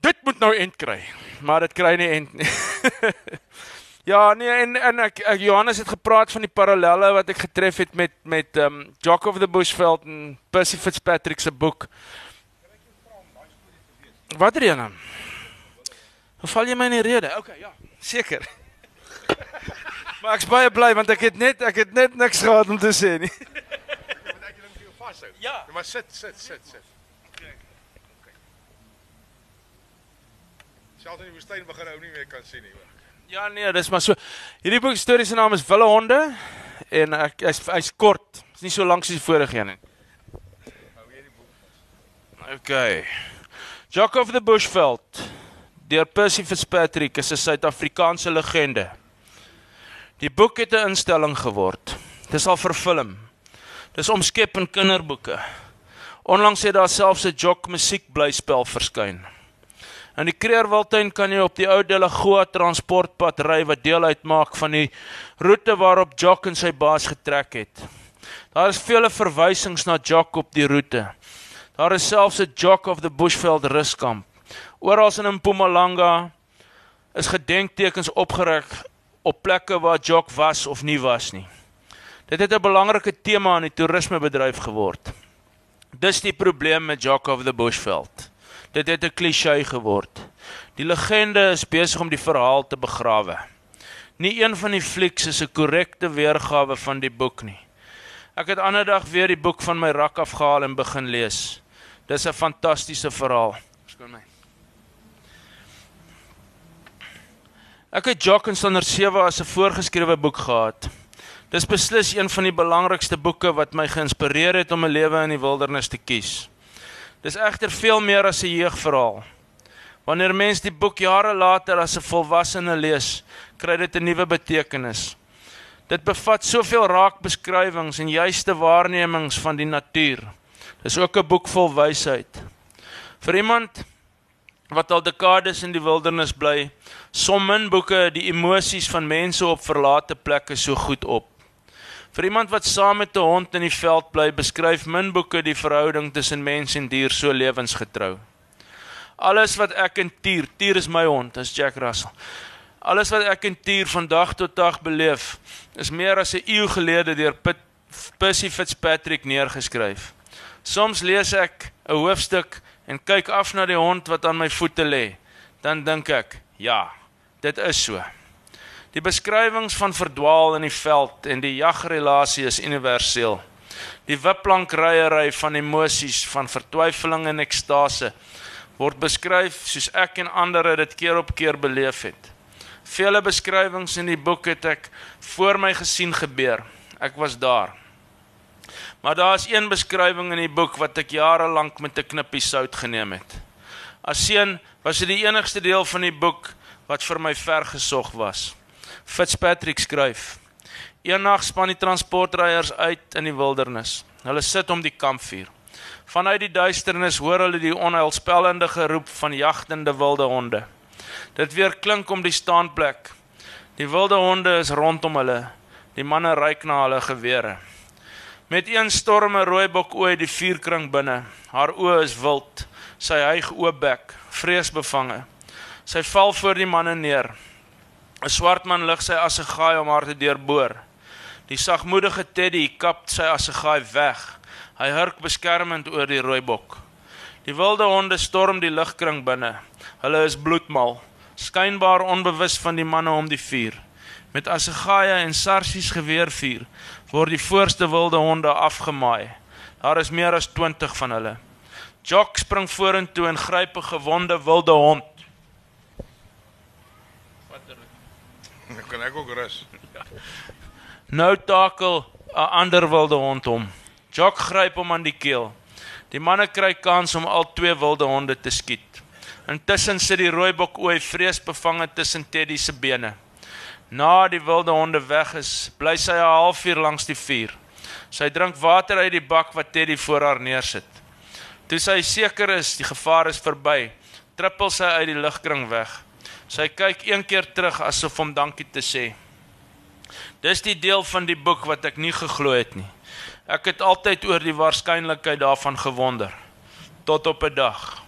dit moet nou end kry. Maar dit kry nie end nie. <laughs> Ja, nee en en ek, ek Johannes het gepraat van die parallelle wat ek getref het met met um Jock of the Bushveld en Percy Fitzpatrick se boek. Wat er dan? Hoe val jy my in die rede? OK, ja, seker. <laughs> maar ek's baie bly want ek het net ek het net niks gehad om te sê nie. Want ek dink jy vashou. Ja. Maar sit, sit, sit, sit. Selfs in die woestyn begin ou nie meer kan sien nie. Ja nee, dis maar so. Hierdie boek storie se naam is Wille Honde en ek hy's hy's kort. Dis nie so lank soos die vorige een nie. Okay. Jock of the Bushveld deur Percy Fitzpatrick is 'n Suid-Afrikaanse legende. Die boek het 'n instelling geword. Dis al verfilm. Dis omskep in kinderboeke. Onlangs het daar selfs 'n Jock musiekblyspel verskyn. In die Kreerwiltuin kan jy op die ou Delagoa transportpad ry wat deel uitmaak van die roete waarop Jock en sy baas getrek het. Daar is vele verwysings na Jock op die roete. Daar is selfs 'n Jock of the Bushveld ruskamp. Oral in Mpumalanga is gedenktekens opgerig op plekke waar Jock was of nie was nie. Dit het 'n belangrike tema in die toerismebedryf geword. Dis die probleem met Jock of the Bushveld. Dit het 'n klisjé geword. Die legende is besig om die verhaal te begrawe. Nie een van die flieks is 'n korrekte weergawe van die boek nie. Ek het ander dag weer die boek van my rak afgehaal en begin lees. Dis 'n fantastiese verhaal. Skoon my. Ek het Jock en Sonder 7 as 'n voorgeskrewe boek gehad. Dis beslis een van die belangrikste boeke wat my geïnspireer het om 'n lewe in die wildernis te kies. Dis egter veel meer as 'n jeugverhaal. Wanneer mens die boek jare later as 'n volwassene lees, kry dit 'n nuwe betekenis. Dit bevat soveel raakbeskrywings en juiste waarnemings van die natuur. Dis ook 'n boek vol wysheid. Vir iemand wat al dekades in die wildernis bly, som min boeke die emosies van mense op verlate plekke so goed op. Vir iemand wat saam met 'n hond in die veld bly, beskryf min boeke die verhouding tussen mens en dier so lewensgetrou. Alles wat ek en Tier, Tier is my hond, is Jack Russell. Alles wat ek en Tier van dag tot dag beleef, is meer as 'n eeu gelede deur Percy Fitzpatrick neergeskryf. Soms lees ek 'n hoofstuk en kyk af na die hond wat aan my voete lê, dan dink ek, ja, dit is so. Die beskrywings van verdwaal in die veld en die jagrelasie is universeel. Die wiplankryery van emosies van vertwyfeling en ekstase word beskryf soos ek en ander dit keer op keer beleef het. Vele beskrywings in die boek het ek voor my gesien gebeur. Ek was daar. Maar daar is een beskrywing in die boek wat ek jare lank met 'n knippie sout geneem het. As seun was dit die enigste deel van die boek wat vir my vergesog was. Fitzpatrick skryf: Eendag span die transportryers uit in die wildernis. Hulle sit om die kampvuur. Vanuit die duisternis hoor hulle die onheilspellende geroep van jagtende wilde honde. Dit weer klink om die staanplek. Die wilde honde is rondom hulle. Die manne ryk na hulle gewere. Met een storme rooibok ooi die vuurkring binne. Haar oë is wild. Sy hyg oopbek, vreesbevange. Sy val voor die manne neer. 'n Swart man lig sy assegaai om haar te deurboor. Die sagmoedige Teddy kap sy assegaai weg. Hy hurk beskermend oor die rooibok. Die wilde honde storm die ligkring binne. Hulle is bloedmal, skynbaar onbewus van die manne om die vuur. Met assegaai en sarsies geweervuur word die voorste wilde honde afgemaai. Daar is meer as 20 van hulle. Jock spring vorentoe en gryp 'n gewonde wilde hond. Dan <laughs> kan ek ook rus. <laughs> Nou takel 'n ander wilde hond hom. Jock gryp hom aan die keel. Die manne kry kans om al twee wilde honde te skiet. Intussen sit die rooibok ooi vreesbevange tussen Teddy se bene. Na die wilde honde weg is, bly sy 'n halfuur langs die vuur. Sy drink water uit die bak wat Teddy voor haar neersit. Toe sy seker is die gevaar is verby, trippel sy uit die ligkring weg. Sy kyk een keer terug asof om dankie te sê. Dis die deel van die boek wat ek nie geglo het nie. Ek het altyd oor die waarskynlikheid daarvan gewonder tot op 'n dag.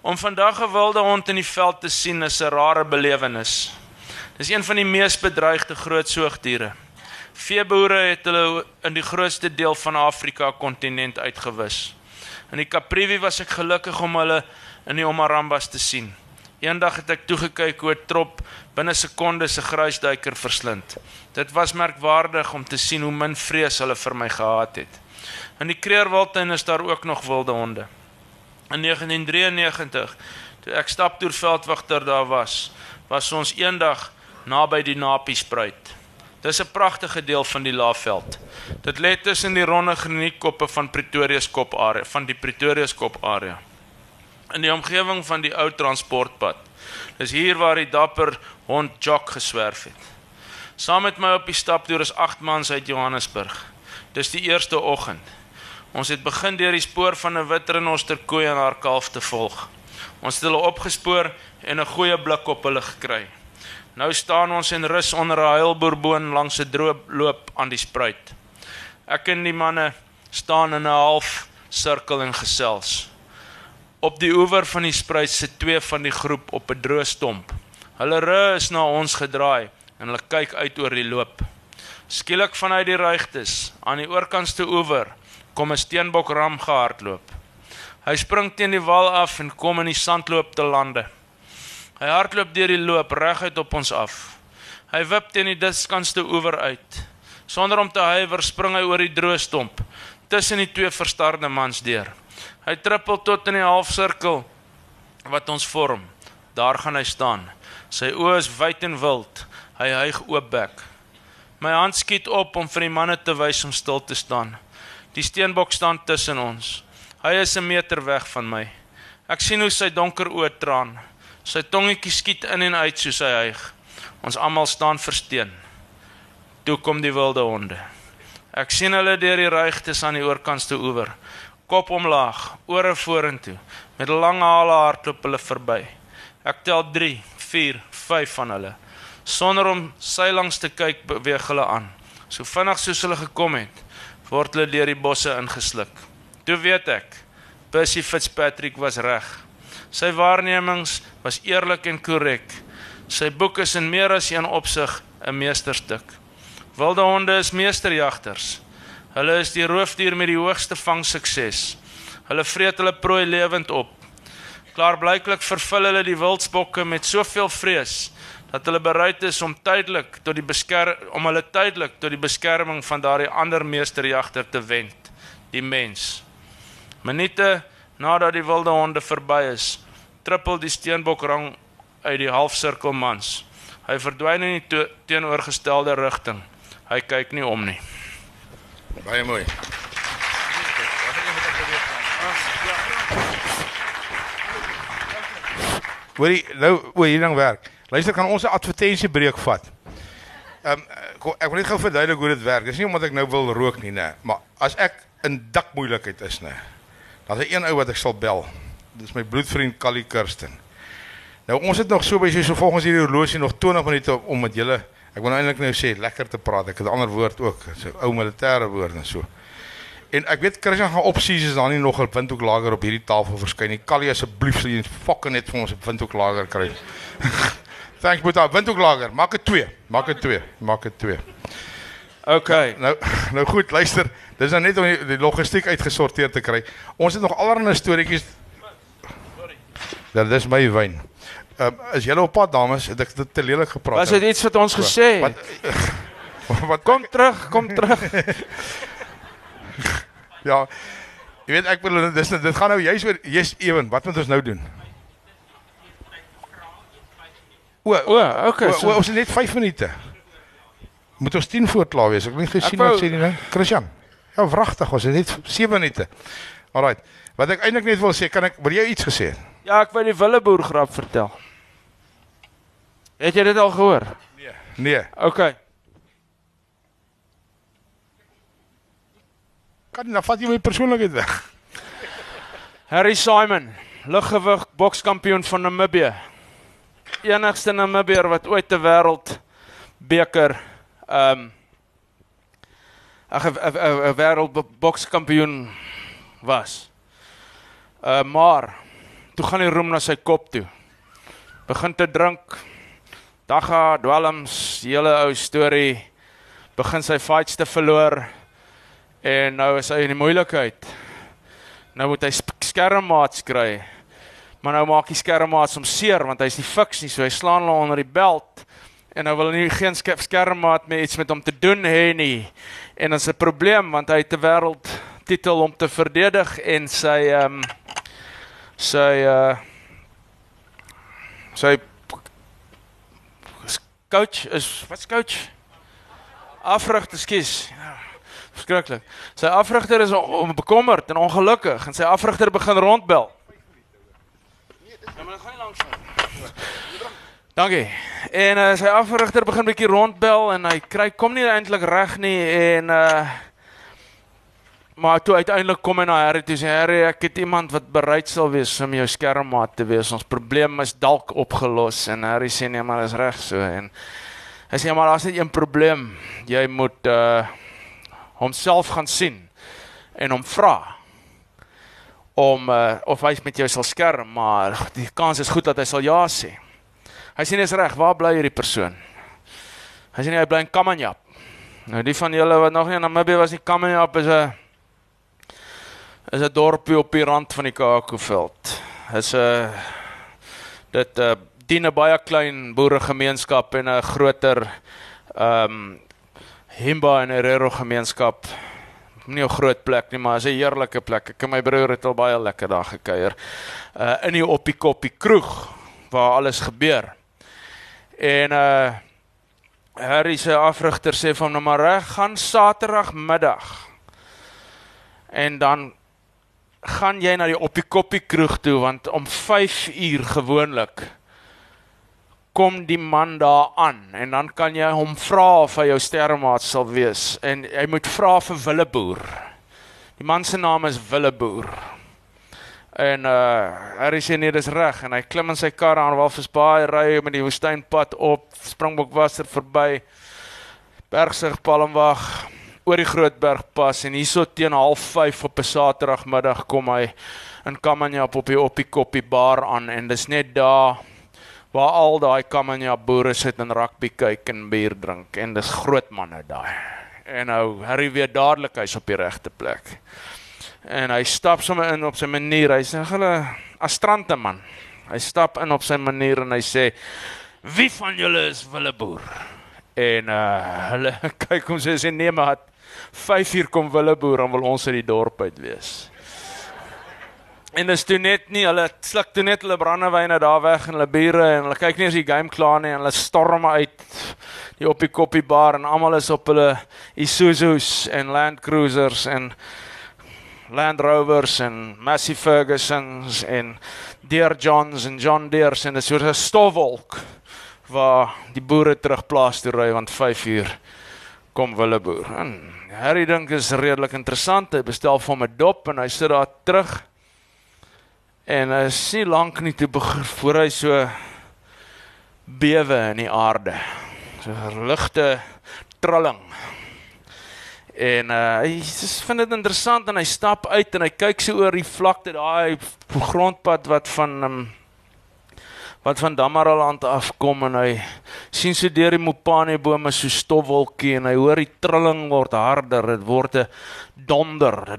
Om vandag 'n wilde hond in die veld te sien is 'n rare belewenis. Dis een van die mees bedreigde groot soogdiere. Veeboere het hulle in die grootste deel van Afrika kontinent uitgewis. In die Kaprivi was ek gelukkig om hulle in die Omarambas te sien. Eendag het ek toegekyk hoe 'n trop binne sekondes 'n gruisduiker verslind. Dit was merkwaardig om te sien hoe min vrees hulle vir my gehad het. In die Kreerwildtuin is daar ook nog wilde honde. In 1993, toe ek staptoerveldwagter daar was, was ons eendag naby die Napiespruit. Dis 'n pragtige deel van die Laagveld. Dit lê tussen die ronde granietkoppe van Pretoria se kop area, van die Pretoria se kop area in die omgewing van die ou transportpad. Dis hier waar die dapper hond Jock geswerf het. Saam met my op die staptoer is 8 mans uit Johannesburg. Dis die eerste oggend. Ons het begin deur die spoor van 'n wit renoster koei en haar kalf te volg. Ons het hulle opgespoor en 'n goeie blik op hulle gekry. Nou staan ons en rus onder 'n heilboerboom langs 'n droë loop aan die spruit. Ek en die manne staan in 'n half sirkel en gesels. Op die oewer van die spruit sit twee van die groep op 'n droë stomp. Hulle rug is na ons gedraai en hulle kyk uit oor die loop. Skielik vanuit die ruigtes aan die oorkantste oewer kom 'n steenbok ram gehardloop. Hy spring teen die wal af en kom in die sandloop te lande. Hy hardloop deur die loop reguit op ons af. Hy wip teen die diskanste oewer uit. Sonder om te huiwer, spring hy oor die droë stomp tussen die twee verstarde mans deur. Hy trippel tot in die halfsirkel wat ons vorm. Daar gaan hy staan. Sy oë is wyd en wild. Hy hyg oop bek. My hand skiet op om vir die manne te wys om stil te staan. Die steenbok staan tussen ons. Hy is 'n meter weg van my. Ek sien hoe sy donker oë traan. Sy tongetjie skiet in en uit soos hy hyg. Ons almal staan versteen. Toe kom die wilde honde. Ek sien hulle deur die ruigtes aan die oorkantste oewer. Kop omlaag, ore vorentoe. Met lang hale hardloop hulle verby. Ek tel 3, 4, 5 van hulle. Sonder om sy langs te kyk, beweeg hulle aan. So vinnig soos hulle gekom het, word hulle deur die bosse ingesluk. Toe weet ek, Percy Fitzpatrick was reg. Sy waarnemings was eerlik en korrek. Sy boek is in meer as een opsig 'n meesterstuk. Wilde honde is meesterjagters. Hulle is die roofdier met die hoogste vangsukses. Hulle vreet hulle prooi lewend op. Klaarblyklik vervul hulle die wildsbokke met soveel vrees dat hulle bereid is om tydelik tot die beskerm om hulle tydelik tot die beskerming van daardie ander meesterjagter te wend, die mens. Minute nadat die wilde honde verby is, trippel die steenbok rang uit die halfsirkel mans. Hy verdwyn in die teenoorgestelde rigting. Hy kyk nie om nie. Baie mooi. Hoorie, nou hoe hier dan werk. Luister, kan ons 'n advertensiebreek vat? Ehm um, ek wil net gou verduidelik hoe dit werk. Dis nie omdat ek nou wil rook nie, nê, maar as ek in dik moeilikheid is, nê. Daar's 'n een ou wat ek sal bel. Dis my bloedvriend Callie Kirsten. Nou ons het nog so baie so volgens hierdie horlosie nog 20 minute om met julle ek wil nou eintlik nou sê lekker te praat. Ek het 'n ander woord ook, so ou militêre woord en so. En ek weet Christian gaan opsies is daar nie nog 'n windhoek lager op hierdie tafel verskyn nie. Callie asseblief sal jy fucking net vir ons 'n windhoek lager kry. <laughs> Thanks Boeta, windhoek lager. Maak dit 2. Maak dit 2. Maak dit 2. OK. Nou nou goed, luister. Dis nou net om die, die logistiek uitgesorteer te kry. Ons het nog allerlei storieetjies. Sorry. Ja, dis my wyn. Ehm um, is julle op pad dames? Het ek dit te lelik gepraat? Was dit iets wat ons gesê het? Wat <laughs> wat kom terug, kom terug. <laughs> ja. Jy weet ek bedoel dis dit gaan nou juist oor jy's ewen. Wat moet ons nou doen? O, o, okay. O, o, ons het net 5 minute. Moet ons 10 voor klaar wees. Ek het nie gesien wat sê nie nou. Christian. Ja, wragtig, ons het net 7 minute. Alraai. Wat ek eintlik net wil sê, kan ek wil jy iets gesê? Ja, ek wil die Willeboer grap vertel. Het jy dit al gehoor? Nee. Nee. Okay. Kan nou vat jy my persoonlikheid weg. Harry Simon, liggewig bokskampioen van Namibië. Enigste Namibier wat ooit te wêreld beker ehm um, 'n wêreld bokskampioen was. Uh maar toe gaan hy roem na sy kop toe. Begin te drink. Dagga dwelms, hele ou storie. Begin sy fights te verloor. En nou is hy in die moeilikheid. Nou moet hy skermmaats kry. Maar nou maak hy skermmaats hom seer want hy's nie fiks nie, so hy slaan hom onder die beld. En nou wil hy nie geen skermmaat meer iets met hom te doen hê nie. En dit is 'n probleem want hy het 'n wêreld titel om te verdedig en sy ehm um, sy uh sy coach is wat's coach? Afrigter, skus. Ja. Verskriklik. Sy afrigter is bekommerd en ongelukkig en sy afrigter begin rondbel. Ja, maar dan gaan jy langs. Dankie. En uh, sy afrigter begin bietjie rondbel en hy kry kom nie eintlik reg nie en uh maar toe uiteindelik kom hy na Harry toe sê Harry ek het iemand wat bereid sal wees om jou skermmaat te wees. Ons probleem is dalk opgelos en Harry sê nee maar dis reg so en hy sê maar daar's net een probleem. Jy moet uh homself gaan sien en hom vra om uh, of hy met jou sal skerm, maar die kans is goed dat hy sal ja sê. Hy sê dis reg, waar bly hierdie persoon? Hy sê hy bly in Kamanjap. Nou die van julle wat nog nie in Namibië was nie, Kamanjap is 'n is 'n dorpie op die rand van die Kaapveld. Is 'n dit uh, dien 'n baie klein boeregemeenskap en 'n groter ehm um, Himba en Herero gemeenskap. Nie 'n groot plek nie, maar 'n heerlike plek. Ek en my broer het al baie lekker daar gekuier. Uh in die Oppie Koppie kroeg waar alles gebeur. En uh Harry se afrigter sê vir hom maar reg, gaan Saterdagmiddag. En dan gaan jy na die Oppie Koppie kroeg toe want om 5 uur gewoonlik kom die man daar aan en dan kan jy hom vra of hy jou sterremaat sal wees en hy moet vra vir Willeboer. Die man se naam is Willeboer. En uh hy sê nee, dis reg en hy klim in sy kar aan Walvisbaai ry met die woestynpad op Springbokwasser verby Bergsig Palmwag oor die Grootbergpas en hierso teen 05:30 op 'n Saterdagmiddag kom hy in Kamanyap op die Oppie Koppie bar aan en dis net daar waar al daai Kamanyap boere sit en rugby kyk en bier drink en dis groot manne daai. En nou Harry weet dadelik hy's op die regte plek. En hy stap sommer in op sy manier. Hy sê hulle astrante man. Hy stap in op sy manier en hy sê wie van julle is Willeboer? En uh hulle <laughs> kyk hom sê sê nee maar 5 uur kom Willeboer en wil ons uit die dorp uit wees. En dis toe net nie hulle sluk toe net hulle brandewyne daar weg en hulle bure en hulle kyk nie as die game klaar nie en hulle storm uit die op die koppie bar en almal is op hulle Isuzu's en Land Cruisers en Land Rovers en Massey Fergusons en Deere Johns en John Deere's en 'n soort stofwolk waar die boere terug plaas toe ry want 5 uur kom hulle boer. En Harry dink is redelik interessant. Hy bestel vir hom 'n dop en hy sit daar terug. En hy nie lank nie toe voor hy so bewe in die aarde. So ligte trilling. En uh, hy vind dit interessant en hy stap uit en hy kyk so oor die vlakte daai grondpad wat van um, wat van Damaraland afkom en hy sien so deur die mopane bome so stofwolkie en hy hoor die trilling word harder dit word 'n donder.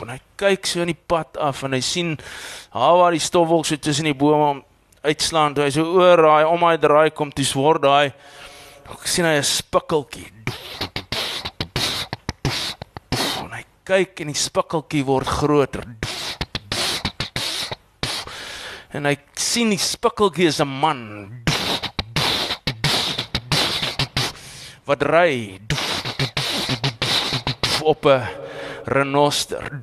En hy kyk so in die pad af en hy sien haar waar die stofwolk so tussen die bome uitslaan toe hy so oor daai om hy draai kom dis word daai ek sien hy 'n spikkeltjie. En hy kyk en die spikkeltjie word groter en hy sien die spikkeltjie is 'n man. Wat ry op 'n renoster.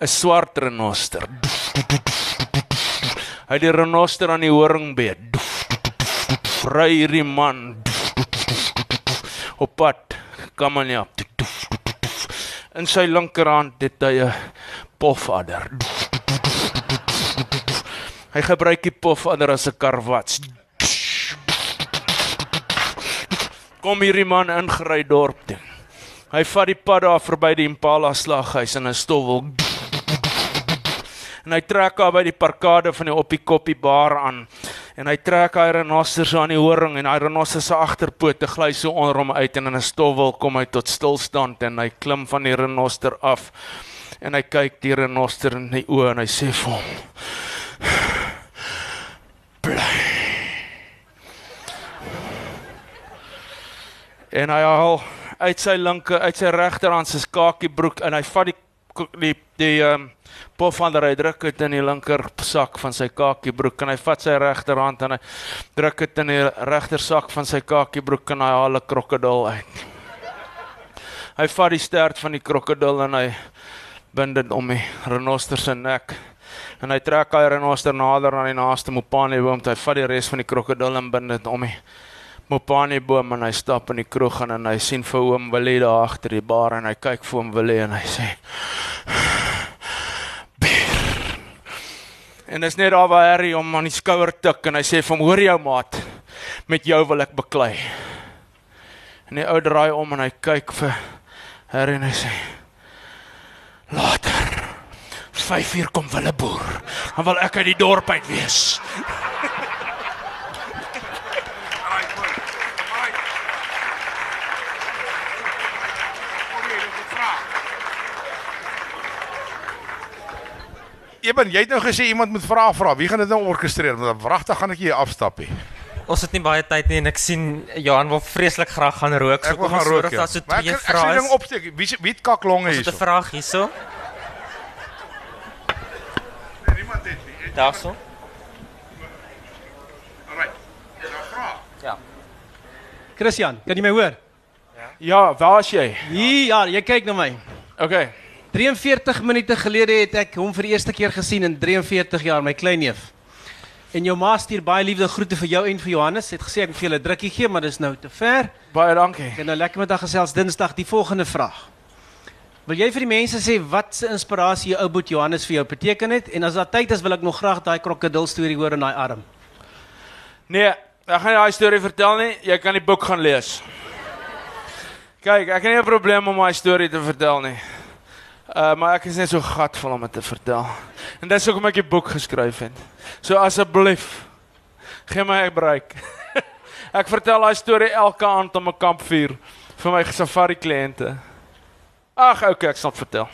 'n swart renoster. Hy die renoster aan die horingbeet ry hierdie man. Op pad kom aan ja in sy linkerhand het hy 'n pofadder hy gebruik die pofadder as 'n karwats. Kom hierdie man ingery dorp toe. Hy vat die pad daar verby die Impala slaghuis in 'n stofwolk en hy trek daar by die parkade van die Oppie Koppie bar aan. En hy trek hy renoster so aan die horing en hy renoster se agterpote gly so onder hom uit en in 'n stofwolk kom hy tot stilstand en hy klim van die renoster af. En hy kyk die renoster in die oë en hy sê vir hom en hy haal uit sy linker uit sy regterhand se skakiebroek en hy vat die die die ehm um, pofvander hy druk dit in die linker sak van sy kakiebroek en hy vat sy regterhand en hy druk dit in die regter sak van sy kakiebroek en hy haal 'n krokodil uit. Hy vat die stert van die krokodil en hy bind dit om die renoster se nek. En hy trek hy renoster nader aan die naaste mopane boom, hy vat die res van die krokodil en bind dit om die mopane boom en hy stap in die kroeg en, en hy sien vir oom Willie daar agter die bar en hy kyk vir oom Willie en hy sê En dis net daar waar Harry hom aan die skouer tik en hy sê vir hom: "Hoor jou maat, met jou wil ek beklei." En die ou draai om en hy kyk vir Harry en hy sê: "Later. 5 uur kom Willeboer. Dan wil ek uit die dorp uit wees." Eben, jy het nou gesê iemand moet vra vra. Wie gaan dit nou orkestreer? Want wragtig gaan ek hier afstap hier. Ons het nie baie tyd nie en ek sien Johan wil vreeslik graag gaan rook. Ek wil kom gaan ons rook. ja. so Maar ek, ek vrae ding opsteek. Wie wie het kaklonge Ons het 'n hierso? vraag hierso. Niemand het nie. Daarso. Alright. Ja, vra. Ja. Christian, kan jy my hoor? Ja, waar is jy? Hier, ja, jy kyk na my. Okay. 43 minute gelede het ek hom vir die eerste keer gesien in 43 jaar, my kleinneef. En jou ma stuur baie liefde groete vir jou en vir Johannes. Het gesê ek moet vir julle 'n drukkie gee, maar dis nou te ver. Baie dankie. Ek het nou lekker met dag gesels Dinsdag die volgende vraag. Wil jy vir die mense sê wat se inspirasie jou ou boet Johannes vir jou beteken het en as daar tyd is wil ek nog graag daai krokodil storie hoor in daai arm. Nee, ek gaan nie daai storie vertel nie. Jy kan die boek gaan lees. Kyk, ek het nie 'n probleem om my storie te vertel nie. Uh maar ek is net so gatvol om dit te vertel. En dis hoekom ek die boek geskryf het. So asseblief gee my 'n break. <laughs> ek vertel daai storie elke aand om 'n kampvuur vir my safari kliënte. Ag, okay, ek sal dit vertel. <laughs>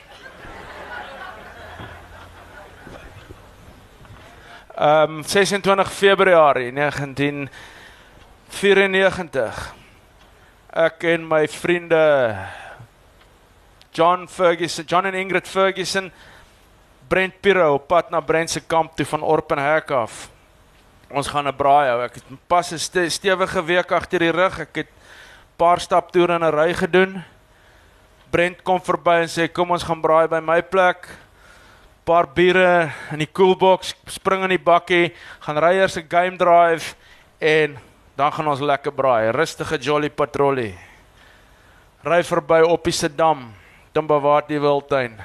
Ehm um, 26 Februarie 1994. Ek en my vriende John Ferguson, John en Ingrid Ferguson, Brent Piro op pad na Brent se kamp toe van Orpenhek af. Ons gaan 'n braai hou. Ek het pas 'n ste stewige week agter die rug. Ek het paar staptoere in 'n ry gedoen. Brent kom verby en sê kom ons gaan braai by my plek paar biere in die koelbox, spring in die bakkie, gaan ry eers 'n game drive en dan gaan ons lekker braai. Rustige jolly patrollie. Ry verby op die Sedam, Timbawati Wildtuin.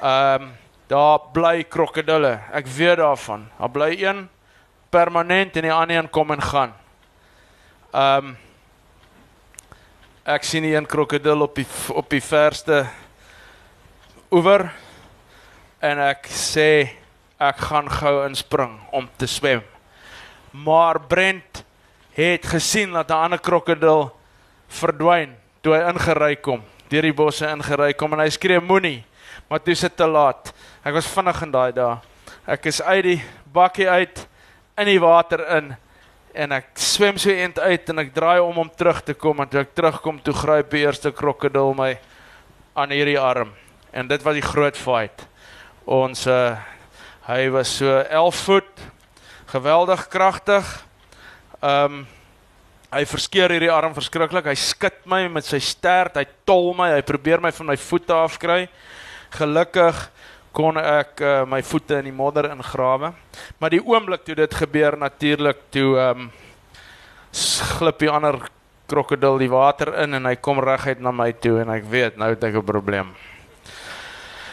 Ehm um, daar bly krokodille. Ek weet daarvan. Daar bly een permanent en die ander een kom en gaan. Ehm um, ek sien een krokodil op die op die verste oewer en ek sê ek gaan gou inspring om te swem. Maar Brent het gesien dat 'n ander krokodil verdwyn toe hy ingery kom, deur die bosse ingery kom en hy skree moenie, maar toe sit te laat. Ek was vinnig in daai dae. Ek is uit die bakkie uit in die water in en ek swem so eend uit en ek draai om om terug te kom en toe ek terugkom toe gryp die eerste krokodil my aan hierdie arm en dit was die groot fight ons uh, hy was so 11 voet geweldig kragtig. Ehm um, hy verskeer hierdie arm verskriklik. Hy skud my met sy stert, hy tol my, hy probeer my van my voete afkry. Gelukkig kon ek uh, my voete in die modder ingrawe. Maar die oomblik toe dit gebeur natuurlik toe ehm um, glip die ander krokodil die water in en hy kom reguit na my toe en ek weet nou het ek 'n probleem.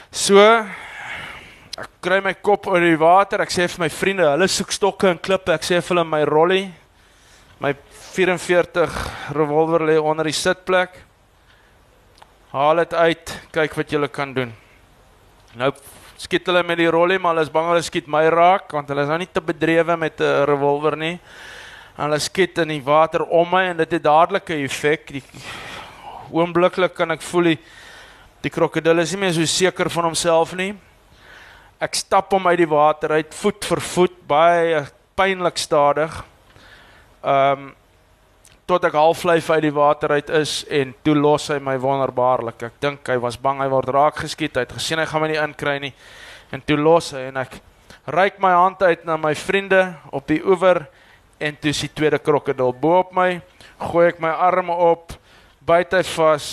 So ek kry my kop oor die water. Ek sê vir my vriende, hulle soek stokke en klippe. Ek sê vir hulle my rollie, my 44 revolver lê onder die sitplek. Haal dit uit, kyk wat julle kan doen. Nou skiet hulle met die rollie, maar hulle is bang hulle skiet my raak want hulle is nou nie te bedrewe met 'n revolver nie. En hulle skiet in die water om my en dit het dadelik 'n effek. Die oombliklik kan ek voel die die krokodil is nie meer so seker van homself nie. Ek stap hom uit die water uit voet vir voet, baie pynlik stadig. Ehm um, tot ek halflyf uit die water uit is en toe los hy my wonderbaarlik. Ek dink hy was bang hy word raak geskiet. Hy het gesien hy gaan my nie inkry nie. En toe los hy en ek reik my hand uit na my vriende op die oewer en toe is die tweede krokodil bo op my. Gooi ek my arme op, byt hy vas,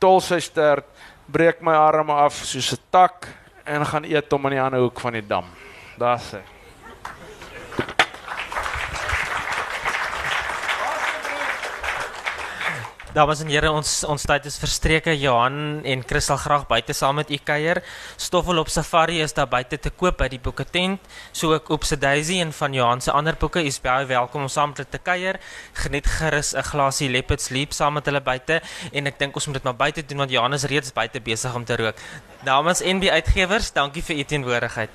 tol sy stert, breek my arme af soos 'n tak en gaan eet hom in die ander hoek van die dam. Daar's hy. Dames en here, ons ons tyd is verstreke. Johan en Chris sal graag buite saam met u kuier. Stoffel op Safari is daar buite te koop by die boeke tent, so ook op se Daisy en van Johan se ander boeke. Is baie welkom om saam met hulle te kuier. Geniet gerus 'n glasie Leopard Sleep saam met hulle buite en ek dink ons moet dit maar buite doen want Johan is reeds buite besig om te rook. Dames en by uitgewers, dankie vir u teenwoordigheid.